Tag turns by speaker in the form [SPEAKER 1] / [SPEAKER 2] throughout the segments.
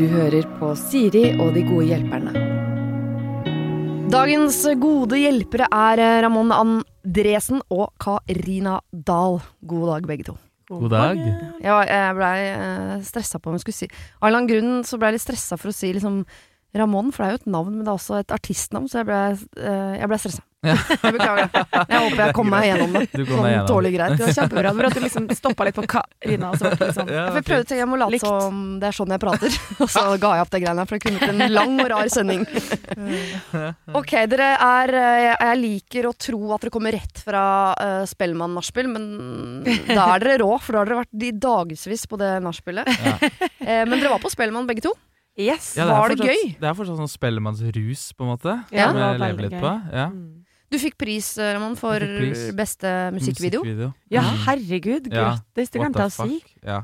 [SPEAKER 1] Du hører på Siri og de gode hjelperne. Dagens gode hjelpere er Ramon Ramón Andresen og Karina Dahl. God dag, begge to.
[SPEAKER 2] God dag.
[SPEAKER 1] Var- jeg blei uh, stressa på om jeg skulle si Av en eller annen grunn så ble jeg litt stressa for å si liksom Ramón, for det er jo et navn, men det er også et artistnavn, så jeg ble, uh, jeg ble stressa.
[SPEAKER 2] Ja.
[SPEAKER 1] Jeg beklager det. Jeg håper jeg kommer meg gjennom det.
[SPEAKER 2] Du kom
[SPEAKER 1] Sånn tålelig greit.
[SPEAKER 3] Det var kjempebra. Det var at du liksom stoppa litt på Karina. Og så sånn.
[SPEAKER 2] Ja,
[SPEAKER 1] jeg prøvde å tenke, jeg må late som det er sånn jeg prater. Og så ga jeg opp det greiene, for det kunne blitt en lang og rar sending. Ok, dere er eh, Jeg liker å tro at dere kommer rett fra uh, Spellemann nachspiel, men da er dere rå, for da har dere vært i dagevis på det nachspielet.
[SPEAKER 2] Ja.
[SPEAKER 1] Uh, men dere var på Spellemann begge to.
[SPEAKER 3] Yes.
[SPEAKER 2] Ja, det
[SPEAKER 1] Var det
[SPEAKER 2] fortsatt-
[SPEAKER 1] gøy?
[SPEAKER 2] Det er fortsatt sånn spellemannsrus, på en måte.
[SPEAKER 1] Ja.
[SPEAKER 2] som
[SPEAKER 3] det var
[SPEAKER 2] jeg lever litt
[SPEAKER 3] gøy.
[SPEAKER 2] på. Ja.
[SPEAKER 3] Mm.
[SPEAKER 1] Du fikk pris, eh, Ramon, for
[SPEAKER 2] pris.
[SPEAKER 1] beste musikkvideo.
[SPEAKER 3] Ja,
[SPEAKER 2] Mm.
[SPEAKER 3] herregud. Grattis. Det glemte jeg å si.
[SPEAKER 2] Ja.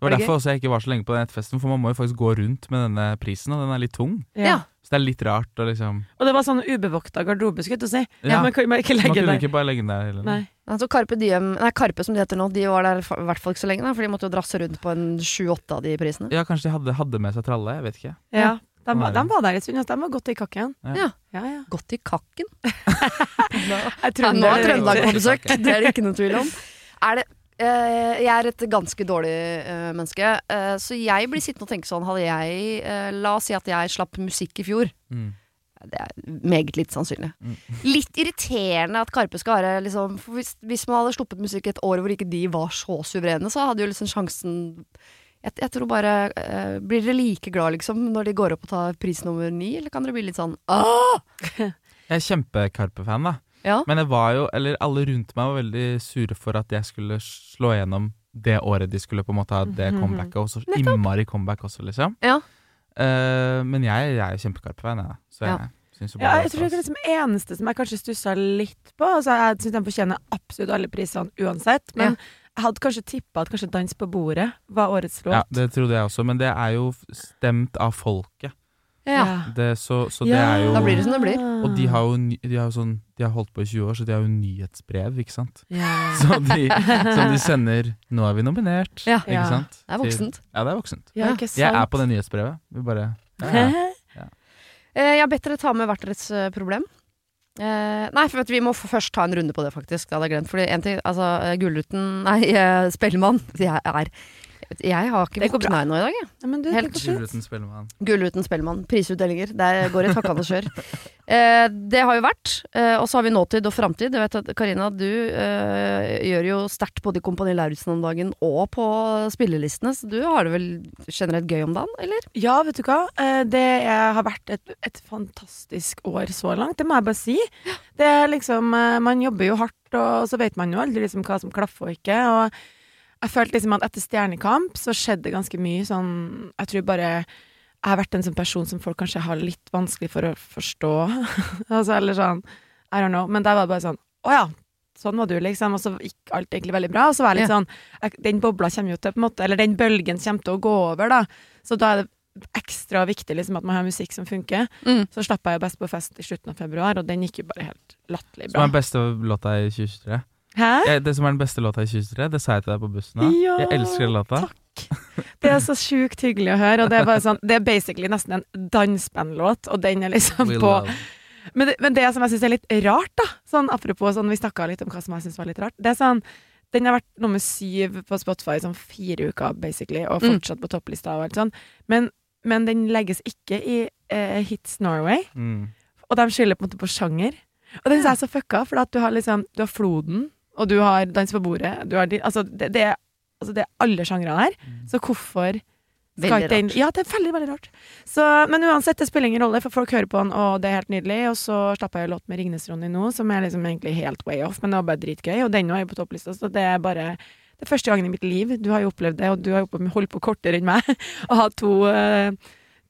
[SPEAKER 2] Det
[SPEAKER 1] Var
[SPEAKER 2] var
[SPEAKER 1] det
[SPEAKER 2] derfor jeg ikke var så lenge på den nettfesten, for man må jo faktisk gå rundt med denne prisen, og den er litt tung.
[SPEAKER 1] Ja.
[SPEAKER 2] Så det er litt rart å liksom
[SPEAKER 3] Og det var sånn ubevokta garderobe, skulle jeg si.
[SPEAKER 2] Ja.
[SPEAKER 3] Man kunne ikke legge der.
[SPEAKER 2] ikke bare legge den der heller.
[SPEAKER 3] Nei.
[SPEAKER 1] Altså Karpe, Diem, nei Karpe som de heter nå, de var der i hvert fall ikke så lenge, da, for de måtte jo drasse rundt på en sju-åtte av de prisene.
[SPEAKER 2] Ja, kanskje de hadde, hadde med seg tralle, jeg vet ikke.
[SPEAKER 3] Ja. De, var- de var der en stund, de var godt i kakken.
[SPEAKER 2] Ja.
[SPEAKER 1] Ja.
[SPEAKER 3] Ja.
[SPEAKER 1] Godt i kakken. Nå er Trøndelag på besøk, det er det ikke noe tvil om. Er det, eh, jeg er et ganske dårlig eh, menneske, eh, så jeg blir sittende og tenke sånn Hadde jeg eh, La oss si at jeg slapp musikk i fjor.
[SPEAKER 2] Mm.
[SPEAKER 1] Det er meget litt sannsynlig.
[SPEAKER 2] Mm.
[SPEAKER 1] Litt irriterende at Karpe skal være liksom for hvis, hvis man hadde sluppet musikk et år hvor ikke de var så suverene, så hadde jo liksom sjansen jeg, jeg tror bare uh, Blir dere like glad liksom når de går opp og tar pris nummer ni, eller kan dere bli litt sånn Åh!
[SPEAKER 2] Jeg er kjempe-Karpe-fan, da.
[SPEAKER 1] Ja.
[SPEAKER 2] Men jeg var jo, eller alle rundt meg var veldig sure for at jeg skulle slå igjennom det året de skulle på en måte ha det
[SPEAKER 3] Mhm.
[SPEAKER 2] comebacket, og så innmari comeback også, liksom.
[SPEAKER 1] Ja.
[SPEAKER 2] Uh, men jeg, jeg er kjempe-Karpe-fan, jeg. da. Så jeg
[SPEAKER 1] Ja.
[SPEAKER 2] syns jo
[SPEAKER 3] Ja, jeg tror det er liksom eneste som jeg kanskje stussa litt på. Altså, jeg syns de fortjener absolutt alle prisene uansett. Men jeg hadde kanskje tippa at kanskje 'Dans på bordet' var årets låt.
[SPEAKER 2] Ja, det trodde jeg også, men det er jo stemt av folket.
[SPEAKER 1] ja.
[SPEAKER 2] Det, så så det er jo
[SPEAKER 1] Da blir det som det blir.
[SPEAKER 2] Og de har jo de har jo sånn De har holdt på i 20 år, så de har jo nyhetsbrev, ikke sant.
[SPEAKER 3] ja.
[SPEAKER 2] Så de, som de sender 'Nå er vi nominert',
[SPEAKER 1] Ja.
[SPEAKER 2] ikke sant.
[SPEAKER 1] Det er voksent.
[SPEAKER 2] Ja, det er voksent.
[SPEAKER 3] ja, ikke sant?
[SPEAKER 2] Jeg er på det nyhetsbrevet. Vi bare ja, ja.
[SPEAKER 1] Eh, Jeg har bedt dere ta med hvert deres eh, problem. Eh, nei, for vi må først ta en runde på det, faktisk. Det hadde jeg glemt. Fordi en ting, altså eh, Gullruten Nei, eh, Spellemann. Jeg er Jeg har ikke våkna ennå i dag, jeg.
[SPEAKER 3] Ja, men du,
[SPEAKER 1] Helt
[SPEAKER 3] fint.
[SPEAKER 2] Gullruten Spellemann.
[SPEAKER 1] Gullruten Spellemann. Prisutdelinger. Det går i takkende skjør. Eh, det har jo vært. Eh, og så har vi nåtid og framtid. Jeg vet at Karina, du eh, gjør jo sterkt både i Kompani Lauritzen om dagen og på spillelistene, så du har det vel generelt gøy om dagen, eller?
[SPEAKER 3] Ja, vet du hva. Eh, Det har vært et, et fantastisk år så langt, det må jeg bare si. Det er liksom, eh, Man jobber jo hardt, og så vet man jo aldri liksom hva som klaffer og ikke. Og jeg følte liksom at etter Stjernekamp så skjedde ganske mye sånn Jeg tror bare jeg har vært en sånn person som folk kanskje har litt vanskelig for å forstå. altså, eller sånn I don't know. Men der var det bare sånn Å ja. Sånn var du, liksom. Og så gikk alt egentlig veldig bra. Og så var jeg litt sånn jeg, Den bobla kommer jo til, på en måte Eller den bølgen kommer til å gå over, da. Så da er det ekstra viktig liksom at man har musikk som funker.
[SPEAKER 1] Mm.
[SPEAKER 3] Så slapp jeg jo Best på fest i slutten av februar, og den gikk jo bare helt latterlig
[SPEAKER 2] Som er
[SPEAKER 3] bra.
[SPEAKER 2] beste låta i 2023.
[SPEAKER 3] Hæ?
[SPEAKER 2] Det som er den beste låta i 2023, det sa jeg til deg på bussen da.
[SPEAKER 3] Ja,
[SPEAKER 2] jeg elsker den låta.
[SPEAKER 3] Det er så sjukt hyggelig å høre, og det er sånn Det er basically nesten en dansebandlåt, og den er liksom på. Men det, men det som jeg syns er litt rart, da, sånn apropos sånn, vi snakka litt om hva som jeg syns var litt rart, det er sånn den har vært nummer syv på Spotify i sånn fire uker, basically, og
[SPEAKER 1] Mm.
[SPEAKER 3] fortsatt på topplista og alt sånn. Men, men den legges ikke i eh, Hits Norway,
[SPEAKER 2] Mm.
[SPEAKER 3] og de skylder på en måte på sjanger. Og den er så fucka, for du har liksom Du har Floden, og du har Dans på bordet, du har altså, det, det, altså det er alle sjangre her. Så hvorfor skal ikke den. Ja, det er veldig, veldig rart. Så, men uansett, det spiller ingen rolle, for folk hører på den, og det er helt nydelig. Og så slapper jeg en låt med Ringnes-Ronny nå, som er liksom egentlig helt way off, men det var bare dritgøy. Og den er jo på topplista, så det er bare det er første gangen i mitt liv. Du har jo opplevd det, og du har jo holdt på kortere enn meg, å ha to, eh,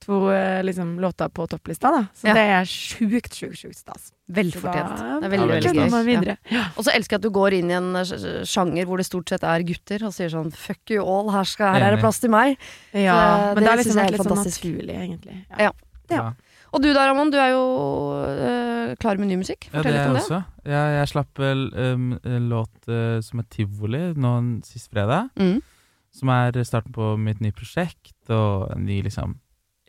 [SPEAKER 3] to eh, liksom, låter på topplista, da. Så
[SPEAKER 1] Ja.
[SPEAKER 3] det er sjukt, sjukt, sjukt stas.
[SPEAKER 1] Velfortjent.
[SPEAKER 3] Da-
[SPEAKER 1] Det er veldig,
[SPEAKER 2] veldig
[SPEAKER 1] veldig. Gøy. Ja. Og så elsker jeg at du går inn i en eh, sjanger hvor det stort sett er gutter, og sier sånn fuck you all, her, skal, her er det plass til meg.
[SPEAKER 3] Ja,
[SPEAKER 1] Det-
[SPEAKER 3] men det
[SPEAKER 1] det
[SPEAKER 3] har liksom vært litt sånn naturlig, egentlig.
[SPEAKER 1] Ja.
[SPEAKER 3] Ja.
[SPEAKER 2] Ja.
[SPEAKER 1] Og du da, Ramon, du er jo eh, klar med ny musikk. Fortell
[SPEAKER 2] det
[SPEAKER 1] litt om det.
[SPEAKER 2] også. Jeg, jeg slapp um, en låt uh, som er Tivoli nå sist fredag.
[SPEAKER 1] Mm.
[SPEAKER 2] Som er starten på mitt nye prosjekt, og en ny liksom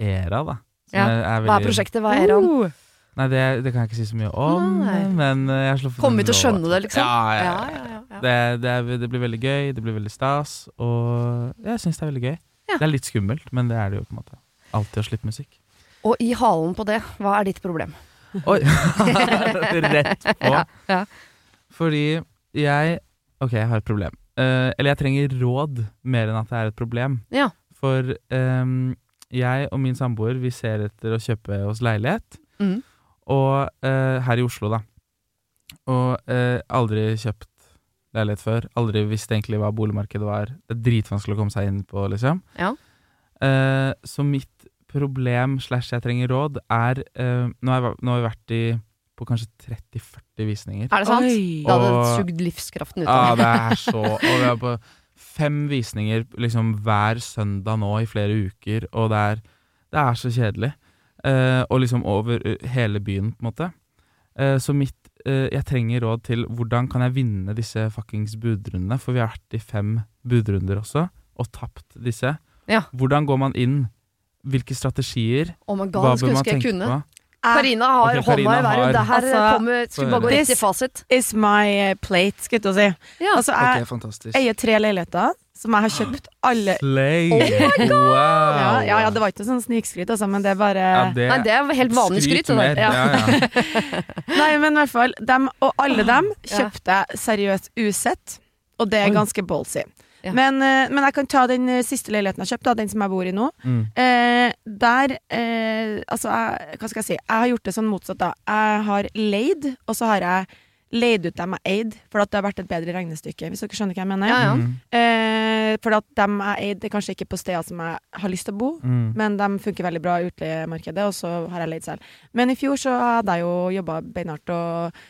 [SPEAKER 2] æra, da.
[SPEAKER 1] Ja.
[SPEAKER 2] er- er
[SPEAKER 1] Hva er prosjektet? Hva er han?
[SPEAKER 3] Uh,
[SPEAKER 2] Nei, det, det kan jeg ikke si så mye om,
[SPEAKER 1] Nei.
[SPEAKER 2] men eh, jeg har
[SPEAKER 1] Kommer vi til å skjønne det, liksom?
[SPEAKER 2] Ja, ja, ja.
[SPEAKER 1] ja.
[SPEAKER 2] Det, det, er, det blir veldig gøy, det blir veldig stas, og jeg syns det er veldig gøy. Det er litt skummelt, men det er det jo på en måte. Alltid å slippe musikk.
[SPEAKER 1] Og i halen på det, hva er ditt problem?
[SPEAKER 2] Oi! Rett på. Fordi jeg Ok, jeg har et problem. Uh, eller jeg trenger råd mer enn at det er et problem.
[SPEAKER 1] Ja.
[SPEAKER 2] For ehm, jeg og min samboer vi ser etter å kjøpe oss leilighet.
[SPEAKER 1] Mm.
[SPEAKER 2] Og eh, her i Oslo, da. Og eh, aldri kjøpt leilighet før. Aldri visste egentlig hva boligmarkedet var. Det er dritvanskelig å komme seg inn på, liksom.
[SPEAKER 1] Ja.
[SPEAKER 2] Eh, så mitt problem slash jeg trenger råd, er eh, nå, har jeg, nå har vi vært i på kanskje 30-40 visninger.
[SPEAKER 1] Er det sant?
[SPEAKER 3] Oi.
[SPEAKER 1] Da hadde
[SPEAKER 2] det
[SPEAKER 1] sugd livskraften ut
[SPEAKER 2] Ja,
[SPEAKER 1] av
[SPEAKER 2] det
[SPEAKER 1] meg.
[SPEAKER 2] er så Og vi er på fem visninger liksom hver søndag nå i flere uker, og det er, det er så kjedelig. Eh, og liksom over eh, hele byen, på en måte. Eh, så mitt eh, Jeg trenger råd til hvordan kan jeg vinne disse fuckings budrundene, for vi har vært i fem budrunder også, og tapt disse.
[SPEAKER 1] Ja.
[SPEAKER 2] Hvordan går man inn? Hvilke strategier?
[SPEAKER 1] Oh God,
[SPEAKER 2] Hva bør man tenke på?
[SPEAKER 1] Karina har
[SPEAKER 2] Ok,
[SPEAKER 1] hånda
[SPEAKER 2] Karina
[SPEAKER 1] i været. Det her
[SPEAKER 3] Altså,
[SPEAKER 1] kommer, skulle bare gå rett i fasit.
[SPEAKER 3] is my eh, plate, skal jeg til å si.
[SPEAKER 1] Ja.
[SPEAKER 3] Altså, jeg
[SPEAKER 2] okay,
[SPEAKER 3] eier tre leiligheter som jeg har kjøpt alle
[SPEAKER 2] Slay!
[SPEAKER 1] Oh my
[SPEAKER 2] Wow!
[SPEAKER 3] ja, ja, ja, det var ikke sånn snikskryt, altså, men det er bare
[SPEAKER 2] Ja, det,
[SPEAKER 1] Nei, det er helt vanlig skryt. skryt
[SPEAKER 2] mer.
[SPEAKER 1] Ja.
[SPEAKER 2] Ja, ja.
[SPEAKER 3] Nei, men i hvert fall, dem, og alle dem kjøpte jeg seriøst usett, og det er ganske ballsy.
[SPEAKER 1] Ja.
[SPEAKER 3] Men, eh, men jeg kan ta den eh, siste leiligheten jeg kjøpte, da, den som jeg bor i nå.
[SPEAKER 2] Mm.
[SPEAKER 3] Eh, der eh, Altså, jeg, hva skal jeg si? Jeg har gjort det sånn motsatt, da. Jeg har leid, og så har jeg leid ut dem jeg eide, for at det har vært et bedre regnestykke, hvis dere skjønner hva jeg mener.
[SPEAKER 1] Ja, ja.
[SPEAKER 2] Mm.
[SPEAKER 3] Eh, for at dem jeg eide, er kanskje ikke på steder som jeg har lyst til å bo.
[SPEAKER 2] Mm.
[SPEAKER 3] Men de funker veldig bra i utleiemarkedet, og så har jeg leid selv. Men i fjor så hadde jeg jo jobba beinhardt og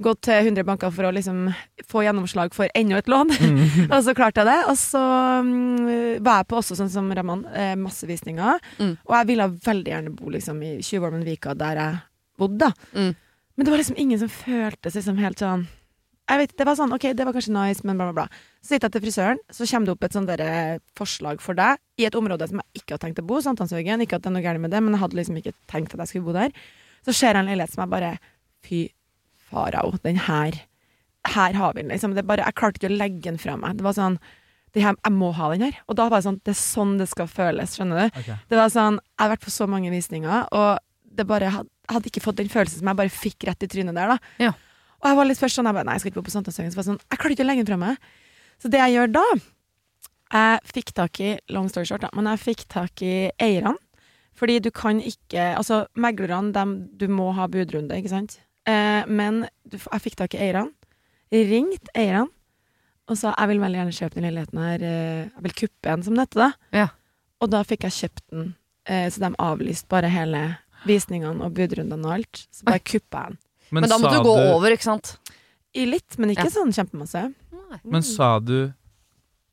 [SPEAKER 3] gått til 100 banker for å liksom få gjennomslag for enda et lån.
[SPEAKER 2] Mm.
[SPEAKER 3] og så klarte jeg det. Og så mm, var jeg på også, sånn som Raman, eh, masse visninger.
[SPEAKER 1] Mm.
[SPEAKER 3] Og jeg ville veldig gjerne bo liksom i Tjuvholmenvika, der jeg bodde.
[SPEAKER 1] Mm.
[SPEAKER 3] Men det var liksom ingen som føltes liksom helt sånn jeg vet, Det var sånn, ok, det var kanskje nice, men bla, bla, bla. Så sitter jeg til frisøren, så kommer det opp et sånt der, eh, forslag for deg i et område som jeg ikke har tenkt å bo, Sankthanshaugen. Ikke at det er noe gærent med det, men jeg hadde liksom ikke tenkt at jeg skulle bo der. Så ser jeg en leilighet som jeg bare Fy farao, den her Her har vi den, liksom. Det bare, jeg klarte ikke å legge den fra meg. Det var sånn det her, Jeg må ha den her. Og da var det sånn Det er sånn det skal føles, skjønner du.
[SPEAKER 2] Okay.
[SPEAKER 3] Det var sånn, Jeg har vært på så mange visninger, og det bare had- jeg hadde ikke fått den følelsen som jeg bare fikk rett i trynet der. da.
[SPEAKER 1] Ja.
[SPEAKER 3] Og jeg var litt først sånn, jeg bare, nei, jeg skal ikke bo på Sankthanshaugen. Så var sånn, jeg klarte ikke å legge den fra meg. Så det jeg gjør da Jeg fikk tak i long story short, da, men jeg fikk tak i eierne. Fordi du kan ikke Altså, meglerne, dem, du må ha budrunde, ikke sant? Eh, men jeg fikk tak i eierne. Ringt eierne. Og sa jeg vil veldig gjerne kjøpe den leiligheten her. eh, Jeg vil kuppe en, som det heter. da.
[SPEAKER 1] Ja.
[SPEAKER 3] Og da fikk jeg kjøpt den. Eh, så de avlyste bare hele visningene og budrundene og alt. Så bare kuppa jeg den.
[SPEAKER 1] Men da måtte du gå over, ikke sant?
[SPEAKER 3] I litt, men ikke
[SPEAKER 1] Ja.
[SPEAKER 3] sånn kjempemasse.
[SPEAKER 2] Men sa du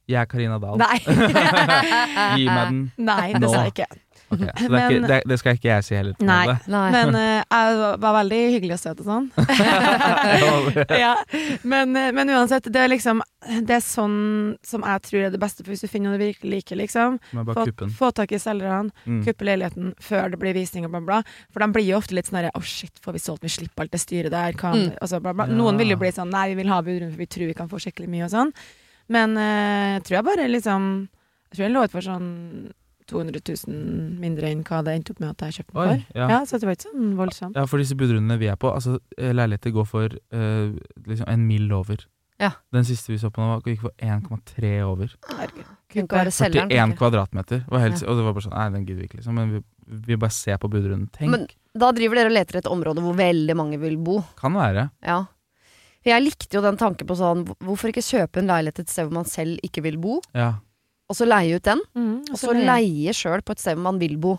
[SPEAKER 2] 'Jeg er Karina Dahl'?
[SPEAKER 3] Nei.
[SPEAKER 2] Gi meg den.
[SPEAKER 3] Nei, det
[SPEAKER 2] Nå.
[SPEAKER 3] sa jeg ikke.
[SPEAKER 2] Okay, Så det, er
[SPEAKER 3] Men-
[SPEAKER 2] ikke, det, det skal ikke jeg si heller.
[SPEAKER 3] Nei.
[SPEAKER 1] Nei.
[SPEAKER 3] Men eh, jeg var veldig hyggelig og søt det sånn. ja. men, eh, men uansett, det er liksom Det er sånn som jeg tror er det beste, for hvis du finner noe du virkelig liker, liksom. Få, få tak i selgerne,
[SPEAKER 2] Mm.
[SPEAKER 3] kuppe leiligheten før det blir visning og bla, bla. For de blir jo ofte litt sånn herre Å, shit, får vi solgt, vi slipper alt det styret der. Kan,
[SPEAKER 1] Mm.
[SPEAKER 3] altså, bla, bla.
[SPEAKER 2] Ja.
[SPEAKER 3] Noen vil jo bli sånn Nei, vi vil ha budrunde, for vi tror vi kan få skikkelig mye og sånn. Men eh, jeg tror jeg bare liksom Jeg tror jeg lå ut for sånn 200 000 mindre enn hva det endte opp med at jeg kjøpte den for.
[SPEAKER 2] ja.
[SPEAKER 3] Ja, så det var ikke sånn voldsomt.
[SPEAKER 2] Ja, for disse budrundene vi er på, altså eh, leiligheter går for uh, liksom en mill over.
[SPEAKER 1] Ja.
[SPEAKER 2] Den siste vi så på nå, gikk for 1,3 over.
[SPEAKER 3] Herregud.
[SPEAKER 1] Kunne ikke være
[SPEAKER 2] 41 kvadratmeter. Helt, Og det var bare sånn Nei, den gidder vi ikke, liksom. Men vi, vi bare ser på budrunden. Tenk.
[SPEAKER 1] Men da driver dere og leter etter et område hvor veldig mange vil bo.
[SPEAKER 2] kan være.
[SPEAKER 1] Ja. Jeg likte jo den tanken på sånn Hvorfor ikke kjøpe en leilighet et sted hvor man selv ikke vil bo,
[SPEAKER 2] Ja.
[SPEAKER 1] og så leie ut den?
[SPEAKER 3] Mm,
[SPEAKER 1] Og så leie sjøl på et sted hvor man vil bo.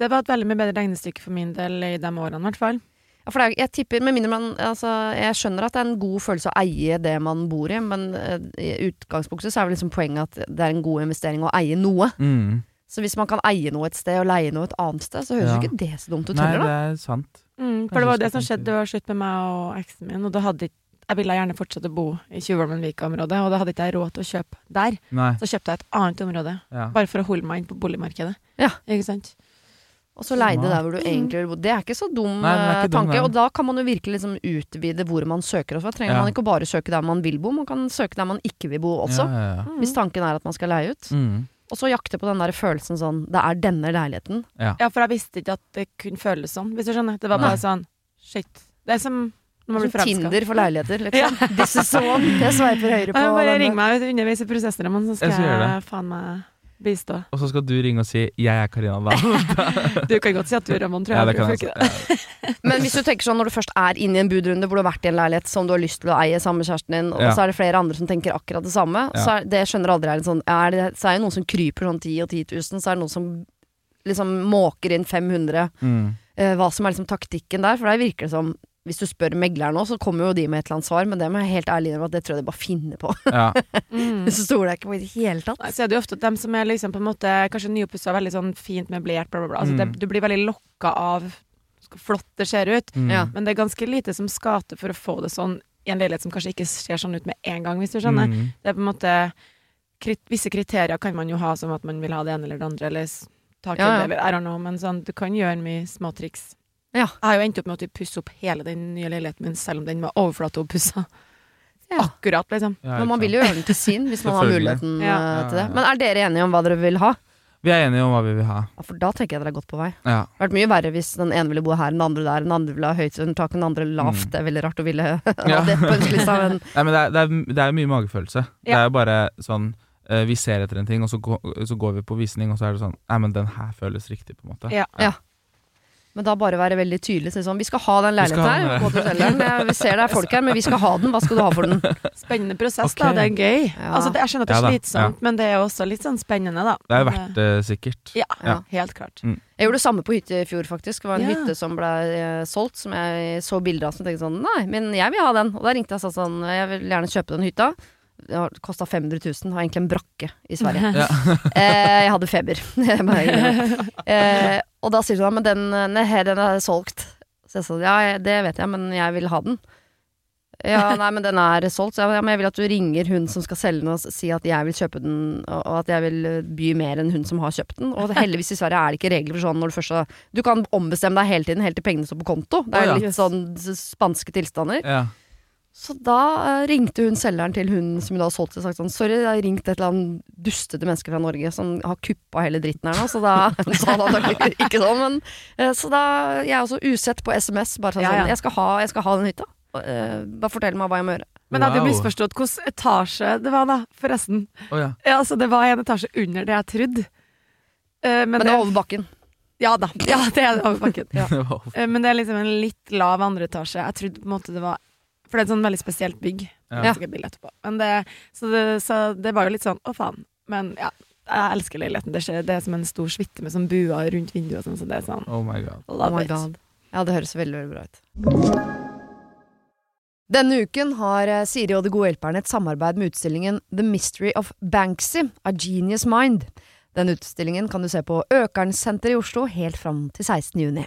[SPEAKER 3] Det var et veldig mye bedre regnestykke for min del i de årene, i hvert fall.
[SPEAKER 1] Ja, for det er, jeg tipper, med mindre man altså, Jeg skjønner at det er en god følelse å eie det man bor i, men eh, i utgangspunktet så er vel liksom poenget at det er en god investering å eie noe.
[SPEAKER 2] Mm.
[SPEAKER 1] Så hvis man kan eie noe et sted og leie noe et annet sted, så høres jo
[SPEAKER 2] Ja.
[SPEAKER 1] ikke det så dumt ut
[SPEAKER 2] Nei,
[SPEAKER 1] heller,
[SPEAKER 2] det er sant.
[SPEAKER 3] Mm, for det var det som skjedde, det var slutt med meg og eksen min, og da hadde ikke jeg ville gjerne fortsette å bo i Tjuvholmenvika-området, og da hadde ikke jeg råd til å kjøpe der.
[SPEAKER 2] Nei.
[SPEAKER 3] Så kjøpte jeg et annet område,
[SPEAKER 2] Ja.
[SPEAKER 3] bare for å holde meg inn på boligmarkedet.
[SPEAKER 1] Ja.
[SPEAKER 3] Ikke sant?
[SPEAKER 1] Og så leide der hvor du egentlig vil bo. Det er ikke så dum
[SPEAKER 2] Nei, er
[SPEAKER 1] eh,
[SPEAKER 2] ikke
[SPEAKER 1] tanke.
[SPEAKER 2] Dum,
[SPEAKER 1] Og da kan man jo virkelig liksom utvide hvor man søker også. Da trenger
[SPEAKER 2] Ja.
[SPEAKER 1] man ikke bare søke der man vil bo, man kan søke der man ikke vil bo også.
[SPEAKER 2] Ja, ja, ja.
[SPEAKER 1] Hvis tanken er at man skal leie ut.
[SPEAKER 2] Mm.
[SPEAKER 1] Og så jakte på den der følelsen sånn Det er denne leiligheten.
[SPEAKER 3] Ja, for jeg visste ikke at det kunne føles sånn, hvis du skjønner. Det var
[SPEAKER 2] Nei.
[SPEAKER 3] sånn Shit. Det er som når man blir
[SPEAKER 1] Som
[SPEAKER 3] forelska.
[SPEAKER 1] Tinder for leiligheter, liksom. This is one. Jeg sveiper høyre på
[SPEAKER 3] Bare ring meg underveis i prosessen, Ramon, så skal
[SPEAKER 2] Jeg
[SPEAKER 3] jeg faen meg bistå.
[SPEAKER 2] Og så skal du ringe og si 'jeg er Karina Dahl'.
[SPEAKER 3] Du kan godt si at du er Ramon, tror jeg.
[SPEAKER 2] ja, det kan jeg. Ja.
[SPEAKER 1] Men hvis du tenker sånn når du først er inne i en budrunde hvor du har vært i en leilighet som du har lyst til å eie sammen med kjæresten din, og
[SPEAKER 2] Ja.
[SPEAKER 1] så er det flere andre som tenker akkurat det samme,
[SPEAKER 2] Ja.
[SPEAKER 1] så er, det skjønner aldri jeg sånn er det, Så er det noen som kryper sånn 10 og 10 000, så er det noen som liksom måker inn 500.
[SPEAKER 2] Mm.
[SPEAKER 1] Eh, hva som er liksom taktikken der, for der virker det som hvis du spør megleren nå, så kommer jo de med et eller annet svar, men det må jeg helt ærlig innrømme at det tror jeg de bare finner på.
[SPEAKER 2] Ja.
[SPEAKER 3] Mm.
[SPEAKER 1] så stoler jeg ikke på i det hele tatt.
[SPEAKER 3] Nei, så er det jo ofte at dem som er liksom på en måte kanskje nyoppussa, veldig sånn fint møblert, bla, bla, bla. Altså,
[SPEAKER 2] Mm.
[SPEAKER 3] det, du blir veldig lokka av hvor flott det ser ut.
[SPEAKER 2] Mm.
[SPEAKER 3] Men det er ganske lite som skal til for å få det sånn i en leilighet som kanskje ikke ser sånn ut med en gang, hvis du skjønner.
[SPEAKER 2] Mm.
[SPEAKER 3] Det er på en måte krit Visse kriterier kan man jo ha, som at man vil ha det ene eller det andre, eller taket,
[SPEAKER 1] Ja, ja.
[SPEAKER 3] eller I don't know, men sånn, du kan gjøre mye småtriks.
[SPEAKER 1] Ja.
[SPEAKER 3] Jeg har jo endt opp med å typ pusse opp hele den nye leiligheten min, selv om den var overflateoppussa.
[SPEAKER 1] Ja.
[SPEAKER 3] Akkurat, liksom.
[SPEAKER 2] Ja,
[SPEAKER 1] Men man vil jo gjøre den til sin, hvis man har muligheten
[SPEAKER 3] Ja.
[SPEAKER 1] eh, til det.
[SPEAKER 2] Ja, ja.
[SPEAKER 1] Men er dere enige om hva dere vil ha?
[SPEAKER 2] Vi er enige om hva vi vil ha.
[SPEAKER 1] Ja, for da tenker jeg dere er godt på vei.
[SPEAKER 2] Ja.
[SPEAKER 1] Det hadde vært mye verre hvis den ene ville bo her, den andre der, den andre ville ha høyt under taket, den andre lavt.
[SPEAKER 2] Mm.
[SPEAKER 1] Det er veldig rart å ville ha
[SPEAKER 2] Ja.
[SPEAKER 1] det på ønskelista, men
[SPEAKER 2] Nei, men det er, det, er, det er mye magefølelse. Det er jo bare sånn eh, Vi ser etter en ting, og så, går, så går vi på visning, og så er det sånn Nei, men den her føles riktig, på en måte.
[SPEAKER 3] Ja. Ja.
[SPEAKER 1] Men da bare være veldig tydelig. Si sånn, vi skal ha den leiligheten her. Gå til selgeren. Ja, Vi ser det er folk her, men vi skal ha den. Hva skal du ha for den?
[SPEAKER 3] Spennende prosess,
[SPEAKER 2] okay.
[SPEAKER 3] da. Det er gøy.
[SPEAKER 1] Ja.
[SPEAKER 3] Altså, det, jeg skjønner at det
[SPEAKER 2] Ja
[SPEAKER 3] er slitsomt, men det er også litt sånn spennende, da.
[SPEAKER 2] Det er verdt det, sikkert.
[SPEAKER 3] Ja,
[SPEAKER 1] Ja.
[SPEAKER 3] helt klart.
[SPEAKER 1] Jeg gjorde det samme på hytte i fjor, faktisk. Det var en
[SPEAKER 3] Ja.
[SPEAKER 1] hytte som ble eh, solgt, som jeg så bilder av. Som tenkte sånn, nei, men jeg vil ha den. Og da ringte jeg og sa sånn, jeg vil gjerne kjøpe den hytta. Det har kosta 500 000. Har egentlig en brakke i Sverige.
[SPEAKER 2] Ja.
[SPEAKER 1] eh, jeg hadde feber. Eh, og da sier hun men den, nei, den er solgt. Så jeg sa ja, det vet jeg, men jeg vil ha den. Ja, nei, men den er solgt. Så jeg, ja, men jeg vil at du ringer hun som skal selge den og si at jeg vil kjøpe den, og, at jeg vil eh, by mer enn hun som har kjøpt den. Og heldigvis i Sverige er det ikke regler for sånn når du først Du kan ombestemme deg hele tiden, helt til pengene står på konto. Det er litt sånn spanske tilstander.
[SPEAKER 2] Ja.
[SPEAKER 1] Så da eh, ringte hun selgeren til hun som hun da har solgt til og sagt sånn Sorry, jeg har ringt et eller annet dustete menneske fra Norge som har kuppa hele dritten her nå, så da sa han antakelig ikke sånn, men eh, Så da Jeg er også usett på SMS, bare sånn,
[SPEAKER 3] Ja, ja.
[SPEAKER 1] jeg, skal ha, jeg skal ha den hytta. Eh, bare fortell meg hva jeg må gjøre.
[SPEAKER 3] Men jeg hadde
[SPEAKER 2] Wow.
[SPEAKER 3] misforstått hvilken etasje det var, da, forresten.
[SPEAKER 2] Oh, ja.
[SPEAKER 3] Ja, altså, det var en etasje under det jeg trodde. Eh, men,
[SPEAKER 1] Men det var over bakken.
[SPEAKER 3] Ja da. Ja, det er over bakken. Ja. Men det er liksom en litt lav andre etasje. Jeg trodde på en måte det var For det er et sånn veldig spesielt bygg.
[SPEAKER 2] Ja.
[SPEAKER 3] Jeg et. Men det, så, det, så det var jo litt sånn å faen. Men ja, jeg elsker leiligheten. Det, skjer, det er som en stor suite med sånn buer rundt vinduet og sånn, så det er sånn
[SPEAKER 2] Oh my god.
[SPEAKER 1] Oh
[SPEAKER 3] love
[SPEAKER 1] my
[SPEAKER 3] it.
[SPEAKER 1] god. Ja, det høres veldig, veldig bra ut. Denne uken har eh, Siri og De gode hjelperne et samarbeid med utstillingen The Mystery of Banksy, A Genius Mind. Den utstillingen kan du se på Økernsenteret i Oslo helt fram til 16. juni.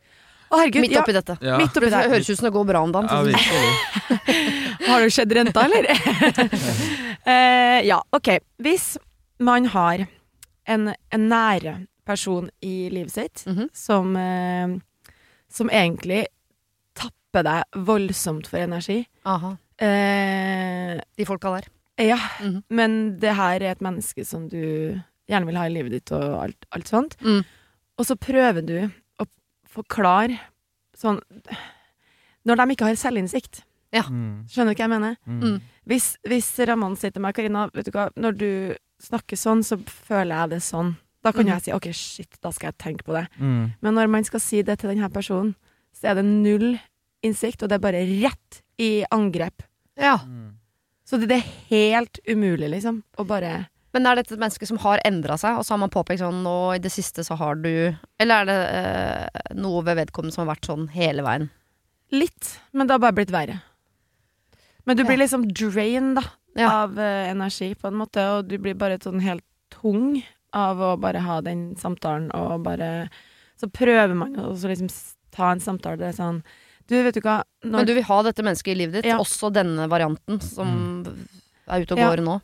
[SPEAKER 3] Å, herregud,
[SPEAKER 1] Midt
[SPEAKER 3] ja,
[SPEAKER 1] oppi dette.
[SPEAKER 2] Ja,
[SPEAKER 3] midt oppi
[SPEAKER 1] Det høres ut som det går bra om dagen.
[SPEAKER 2] ja
[SPEAKER 1] sånn.
[SPEAKER 3] Har det skjedd renta, eller? uh, ja, ok. Hvis man har en, en nære person i livet sitt
[SPEAKER 1] Mhm.
[SPEAKER 3] som, uh, som egentlig tapper deg voldsomt for energi
[SPEAKER 1] Aha.
[SPEAKER 3] Uh,
[SPEAKER 1] De folka der.
[SPEAKER 3] Ja,
[SPEAKER 1] Mhm.
[SPEAKER 3] men det her er et menneske som du gjerne vil ha i livet ditt og alt, alt sånt.
[SPEAKER 1] Mm.
[SPEAKER 3] Og så prøver du forklare sånn Når de ikke har selvinnsikt.
[SPEAKER 2] Mm.
[SPEAKER 3] Skjønner du hva jeg mener?
[SPEAKER 2] Mm.
[SPEAKER 3] Hvis, hvis Raman sier til meg Karina, vet du hva, når du snakker sånn, så føler jeg det sånn. Da kan
[SPEAKER 1] Mhm.
[SPEAKER 3] jeg si OK, shit, da skal jeg tenke på det.
[SPEAKER 2] Mm.
[SPEAKER 3] Men når man skal si det til denne personen, så er det null innsikt, og det er bare rett i angrep.
[SPEAKER 1] Ja.
[SPEAKER 2] Mm.
[SPEAKER 3] Så det, det er helt umulig, liksom, å bare
[SPEAKER 1] Men er dette et menneske som har endra seg, og så har man påpekt sånn nå i det siste så har du Eller er det eh, noe ved vedkommende som har vært sånn hele veien?
[SPEAKER 3] Litt, men det har bare blitt verre. Men du
[SPEAKER 1] Ja.
[SPEAKER 3] blir liksom drained da,
[SPEAKER 1] Ja.
[SPEAKER 3] av eh, energi, på en måte, og du blir bare sånn helt tung av å bare ha den samtalen, og bare Så prøver man å liksom ta en samtale. Det er sånn Du, vet du hva når,
[SPEAKER 1] Men du vil ha dette mennesket i livet ditt,
[SPEAKER 3] Ja.
[SPEAKER 1] også denne varianten som er ute og
[SPEAKER 3] Ja.
[SPEAKER 1] går nå?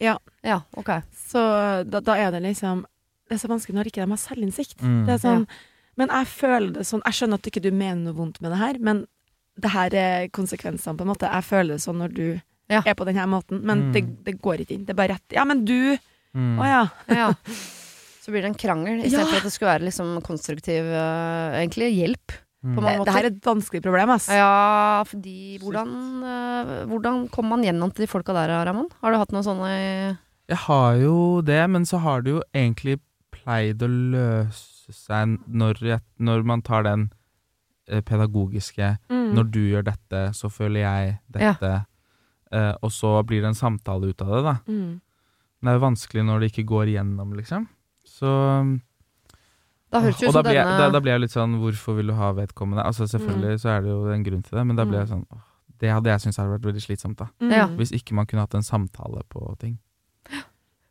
[SPEAKER 3] Ja.
[SPEAKER 1] Ja, ok.
[SPEAKER 3] Så da, da er det liksom Det er så vanskelig når ikke de har selvinnsikt.
[SPEAKER 2] Mm.
[SPEAKER 3] Det er sånn Men jeg føler det sånn Jeg skjønner at du ikke du mener noe vondt med det her, men det her er konsekvensene, på en måte. Jeg føler det sånn når du
[SPEAKER 1] Ja.
[SPEAKER 3] er på denne måten, men
[SPEAKER 2] Mm.
[SPEAKER 3] det, det går ikke inn. Det er bare rett. Ja, men du
[SPEAKER 2] Mm.
[SPEAKER 3] Å ja.
[SPEAKER 1] Ja. Så blir det en krangel,
[SPEAKER 3] Ja.
[SPEAKER 1] For at det skulle være liksom konstruktiv uh, egentlig hjelp.
[SPEAKER 2] Mm.
[SPEAKER 1] På mange
[SPEAKER 3] Det, det her er et vanskelig problem, ass.
[SPEAKER 1] Ja, fordi hvordan, eh, hvordan kommer man gjennom til de folka der, Ramon? Har du hatt noen sånne
[SPEAKER 2] Jeg har jo det, men så har det jo egentlig pleid å løse seg når, jeg, når man tar den eh, pedagogiske
[SPEAKER 3] Mm.
[SPEAKER 2] Når du gjør dette, så føler jeg dette. Eh, og så blir det en samtale ut av det, da.
[SPEAKER 3] Mm.
[SPEAKER 2] Men det er jo vanskelig når det ikke går igjennom, liksom. Så
[SPEAKER 1] Da høres
[SPEAKER 2] Og
[SPEAKER 1] ut
[SPEAKER 2] da
[SPEAKER 1] som
[SPEAKER 2] blir, jeg,
[SPEAKER 1] denne
[SPEAKER 2] da, da blir jeg litt sånn Hvorfor vil du ha vedkommende? Altså Selvfølgelig så er det jo en grunn til det, men da blir jeg sånn åh, Det hadde jeg syntes hadde vært veldig slitsomt, da.
[SPEAKER 3] Mm.
[SPEAKER 1] Ja.
[SPEAKER 2] Hvis ikke man kunne hatt en samtale på ting.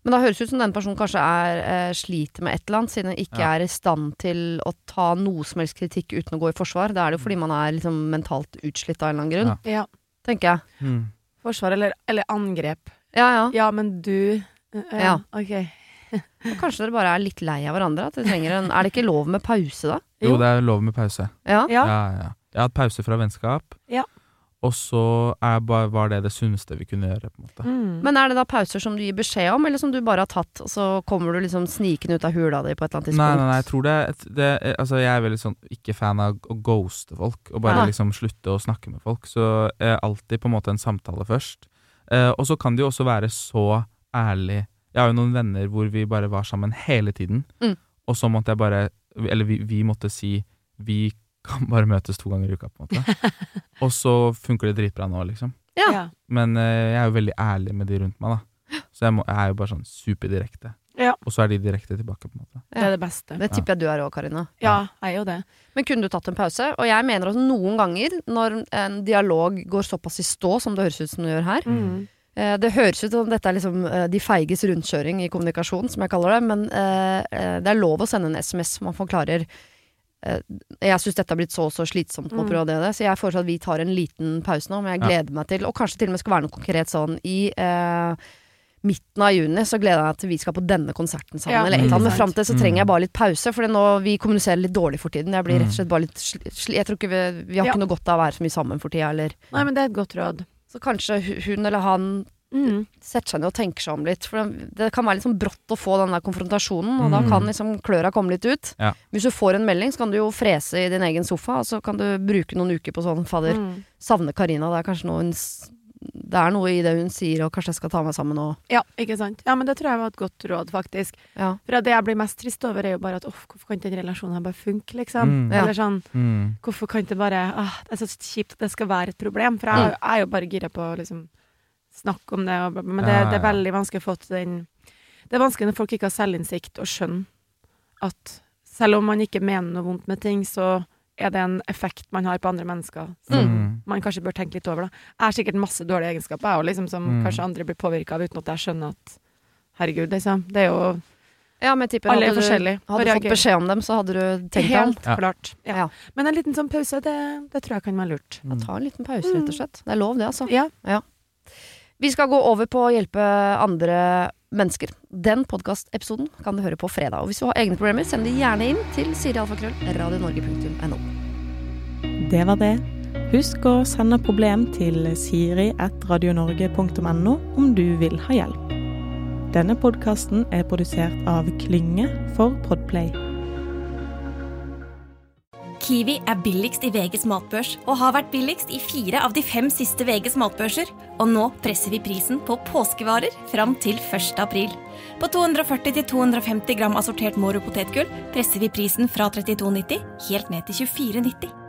[SPEAKER 1] Men da høres det ut som den personen kanskje er, eh, sliter med et eller annet, siden den ikke
[SPEAKER 2] Ja.
[SPEAKER 1] er i stand til å ta noe som helst kritikk uten å gå i forsvar. Da er det jo fordi man er liksom mentalt utslitt av en eller annen grunn,
[SPEAKER 3] Ja.
[SPEAKER 1] tenker jeg.
[SPEAKER 2] Mm.
[SPEAKER 3] Forsvar eller, eller angrep.
[SPEAKER 1] Ja, ja.
[SPEAKER 3] Ja, men du uh,
[SPEAKER 1] Ja.
[SPEAKER 3] Ok.
[SPEAKER 1] Og kanskje dere bare er litt lei av hverandre. At en, er det ikke lov med pause, da?
[SPEAKER 2] Jo, det er lov med pause.
[SPEAKER 1] Ja.
[SPEAKER 3] Ja.
[SPEAKER 2] Ja. Jeg har hatt pause fra vennskap,
[SPEAKER 3] Ja.
[SPEAKER 2] og så er, ba- var det det sunneste vi kunne gjøre, på en måte.
[SPEAKER 3] Mm.
[SPEAKER 1] Men er det da pauser som du gir beskjed om, eller som du bare har tatt, og så kommer du liksom snikende ut av hula di på et eller annet
[SPEAKER 2] Nei,
[SPEAKER 1] tidspunkt?
[SPEAKER 2] nei, nei, jeg tror det, det Altså, jeg er veldig sånn ikke fan av å ghoste folk, og bare
[SPEAKER 1] Ja.
[SPEAKER 2] liksom slutte å snakke med folk. Så eh, alltid på en måte en samtale først. Eh, og så kan det jo også være så ærlig Jeg har jo noen venner hvor vi bare var sammen hele tiden,
[SPEAKER 1] Mm.
[SPEAKER 2] og så måtte jeg bare Eller vi, vi måtte si Vi kan bare møtes to ganger i uka, på en måte. og så funker det dritbra nå, liksom.
[SPEAKER 1] Ja.
[SPEAKER 2] Men uh, jeg er jo veldig ærlig med de rundt meg, da. Så jeg, må, jeg er jo bare sånn superdirekte.
[SPEAKER 3] Ja.
[SPEAKER 2] Og så er de direkte tilbake, på en måte.
[SPEAKER 3] Det er det beste.
[SPEAKER 1] Det tipper jeg du er òg, Karina.
[SPEAKER 3] Ja, jeg er jo det.
[SPEAKER 1] Men kunne du tatt en pause? Og jeg mener at noen ganger, når en dialog går såpass i stå som det høres ut som det gjør her
[SPEAKER 3] Mm.
[SPEAKER 1] Eh, Det høres ut som dette er liksom eh, de feiges rundkjøring i kommunikasjon, som jeg kaller det. Men eh, det er lov å sende en SMS man forklarer eh, Jeg syns dette har blitt så og så slitsomt på
[SPEAKER 3] Mm.
[SPEAKER 1] prøve det, så jeg foreslår at vi tar en liten pause nå. Men jeg
[SPEAKER 2] Ja.
[SPEAKER 1] gleder meg til, og kanskje til og med skal være noe konkret sånn i eh, midten av juni så gleder jeg meg til vi skal på denne konserten sammen.
[SPEAKER 3] Ja,
[SPEAKER 1] eller et men fram til så trenger jeg bare litt pause, for nå, vi kommuniserer litt dårlig for tiden. Jeg blir rett og
[SPEAKER 2] Mm.
[SPEAKER 1] slett bare litt Jeg tror ikke vi, vi har
[SPEAKER 3] Ja.
[SPEAKER 1] ikke noe godt av å være så mye sammen for tida, eller
[SPEAKER 3] Nei, men det er et godt råd.
[SPEAKER 1] Så kanskje hun eller han
[SPEAKER 3] Mm.
[SPEAKER 1] setter seg ned og tenker seg om litt. For det, kan være litt sånn brått å få den der konfrontasjonen, og da
[SPEAKER 2] Mm.
[SPEAKER 1] kan liksom kløra komme litt ut.
[SPEAKER 2] Ja.
[SPEAKER 1] Hvis du får en melding, så kan du jo frese i din egen sofa, og så kan du bruke noen uker på sånn Fader,
[SPEAKER 3] Mm.
[SPEAKER 1] savner Karina. Det er kanskje noe hun det er noe i det hun sier, og kanskje jeg skal ta meg sammen og
[SPEAKER 3] Ja, ikke sant. Ja, men det tror jeg var et godt råd, faktisk.
[SPEAKER 1] Ja.
[SPEAKER 3] For det jeg blir mest trist over, er jo bare at uff, hvorfor kan ikke den relasjonen her bare funke, liksom?
[SPEAKER 2] Mm.
[SPEAKER 3] Eller sånn
[SPEAKER 2] Mm.
[SPEAKER 3] Hvorfor kan ikke bare ah, Det er så kjipt at det skal være et problem. For jeg, jeg er jo bare gira på å liksom snakke om det, og, men det,
[SPEAKER 2] Ja, ja,
[SPEAKER 3] det er veldig vanskelig å få til den Det er vanskelig når folk ikke har selvinnsikt og skjønner at selv om man ikke mener noe vondt med ting, så er det en effekt man har på andre mennesker Så,
[SPEAKER 2] Mm.
[SPEAKER 3] Man kanskje bør tenke litt over. Da. Jeg har sikkert masse dårlige egenskaper, jeg, òg, liksom, som
[SPEAKER 2] Mm.
[SPEAKER 3] kanskje andre blir påvirka av uten at jeg skjønner at Herregud, liksom. Det er jo
[SPEAKER 1] Ja, men tipper
[SPEAKER 3] Alle er forskjellige,
[SPEAKER 1] hadde du fått beskjed om dem, så hadde du tenkt deg om.
[SPEAKER 3] helt
[SPEAKER 2] Ja.
[SPEAKER 3] klart. Ja.
[SPEAKER 1] Ja.
[SPEAKER 3] Men en liten sånn pause, det, det tror jeg kan være lurt.
[SPEAKER 1] Ja, ta en liten pause, rett og slett. Det er lov, det, altså.
[SPEAKER 3] Ja.
[SPEAKER 1] Vi skal gå over på å hjelpe andre mennesker. Den podkastepisoden kan du høre på fredag. Og hvis du har egne problemer, send de gjerne inn til sirialfakrøll.radionorge.no.
[SPEAKER 4] Det var det. Husk å sende problem til siri.radionorge.no om du vil ha hjelp. Denne podkasten er produsert av Klynge for Podplay.
[SPEAKER 5] Kiwi er billigst i VGs matbørs og har vært billigst i fire av de fem siste VGs matbørser. Og nå presser vi prisen på påskevarer fram til 1. april. På 240-250 gram assortert Moro potetgull presser vi prisen fra 32,90 helt ned til 24,90.